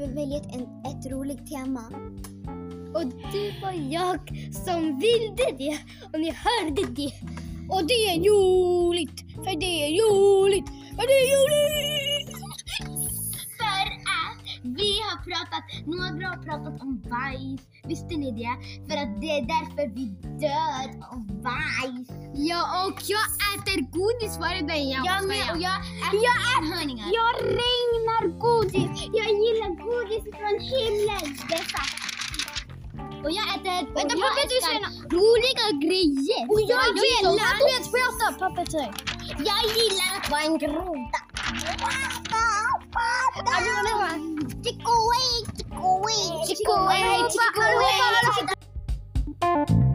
vi välja ett, en, ett roligt tema. Och det var jag som ville det och ni hörde det. Och det är roligt, för det är roligt, för det är roligt! För att vi har pratat, några har pratat om bajs, visste ni det? För att det är därför vi dör av bajs. Ja, och jag äter godis varje dag. Jag, jag med, och jag äter jag enhörningar. Jag regnar godis. Jag gillar godis från himlen. Det är sant. Och jag äter Vänta, jag pappa, älskar roliga grejer. Och jag, jag gillar... Du vet, prata pappa säg. Jag gillar att vara en groda. Chico away, chico away, chico away, chico away.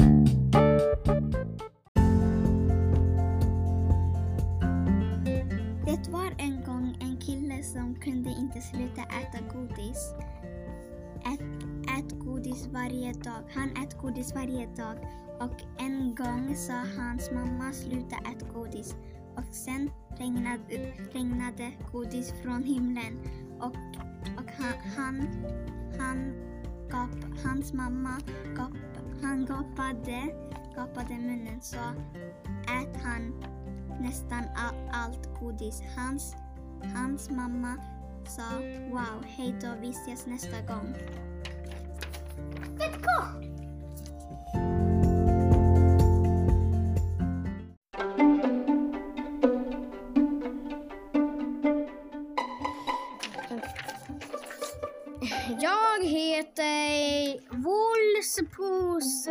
Kunde inte sluta äta godis. Ät, ät godis varje dag. Han ät godis varje dag. Och en gång sa hans mamma sluta äta godis. Och sen regnade, regnade godis från himlen. Och, och han, han, han gap, hans mamma gap, han gapade, gapade munnen så ät han nästan all, allt godis. Hans, hans mamma sa wow, hej då, vi ses nästa gång. Fett kort! Jag heter Wolfspos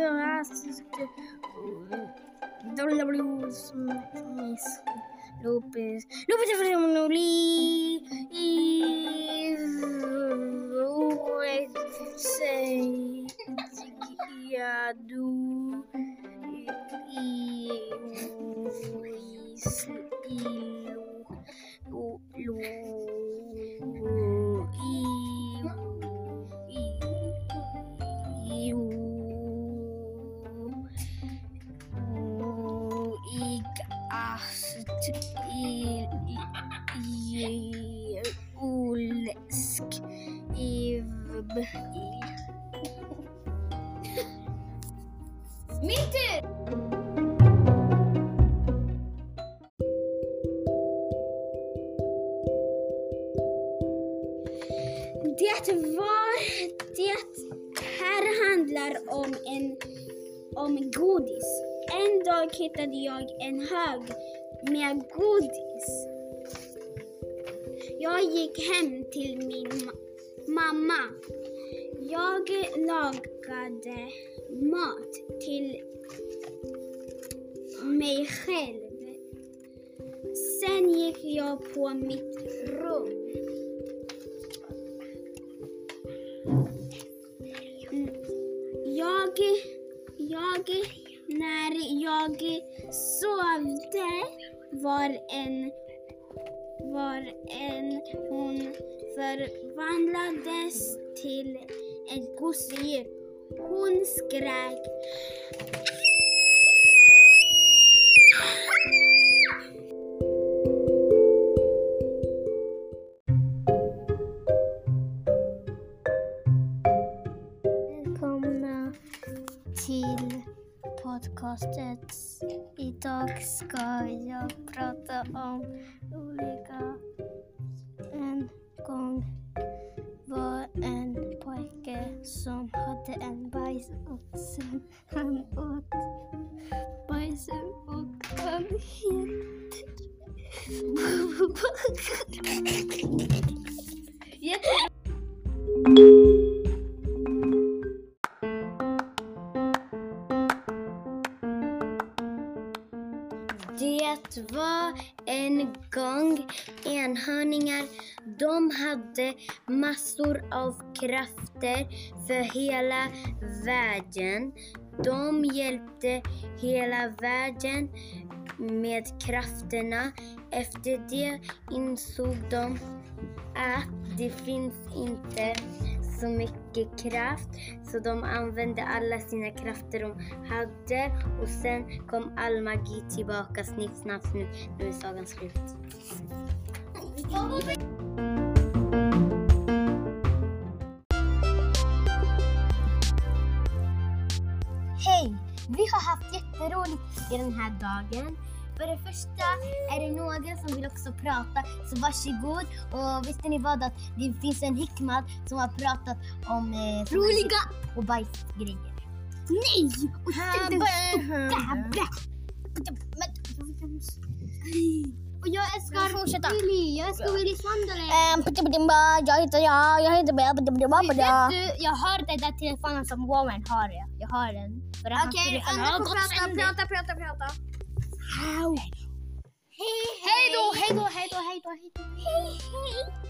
Lopez Lopez sem guiado e Luiz e Lu, Lu, Lu e, e, e, o e Gast e, e, e Ulsk. Min tur! Det var... Det här handlar om en... Om godis. En dag hittade jag en hög med godis. Jag gick hem till min mamma. Jag lagade mat till mig själv. Sen gick jag på mitt rum. Jag, jag, när jag sovde var en, var en hon förvandlades till ett gosedjur. Hon skrek. Välkomna till podcastet. Idag ska jag prata om olika... som hade en bajs och sen han åt bajsen och han heter... Det var en gång enhörningar. De hade massor av krafter för hela världen. De hjälpte hela världen med krafterna. Efter det insåg de att det finns inte så mycket kraft så de använde alla sina krafter de hade och sen kom all magi tillbaka snipp, snapp, snupp. Nu är sagan slut. Hej! Vi har haft jätteroligt i den här dagen. För det första, är det någon som vill också prata så varsågod. Och visste ni vad? Att det finns en hikmat som har pratat om eh, roliga och bajsgrejer. Nej! Och den stora! Och jag Fortsätta. Älskar Willys Wonderland. Ehm, jag heter jag, jag heter Vet du, jag har den där telefonen som Warren har. Jag, jag har den. Okej, andra får prata, prata, prata, prata. Hej hej då, hej då, hej då, hej då. Hej, hej.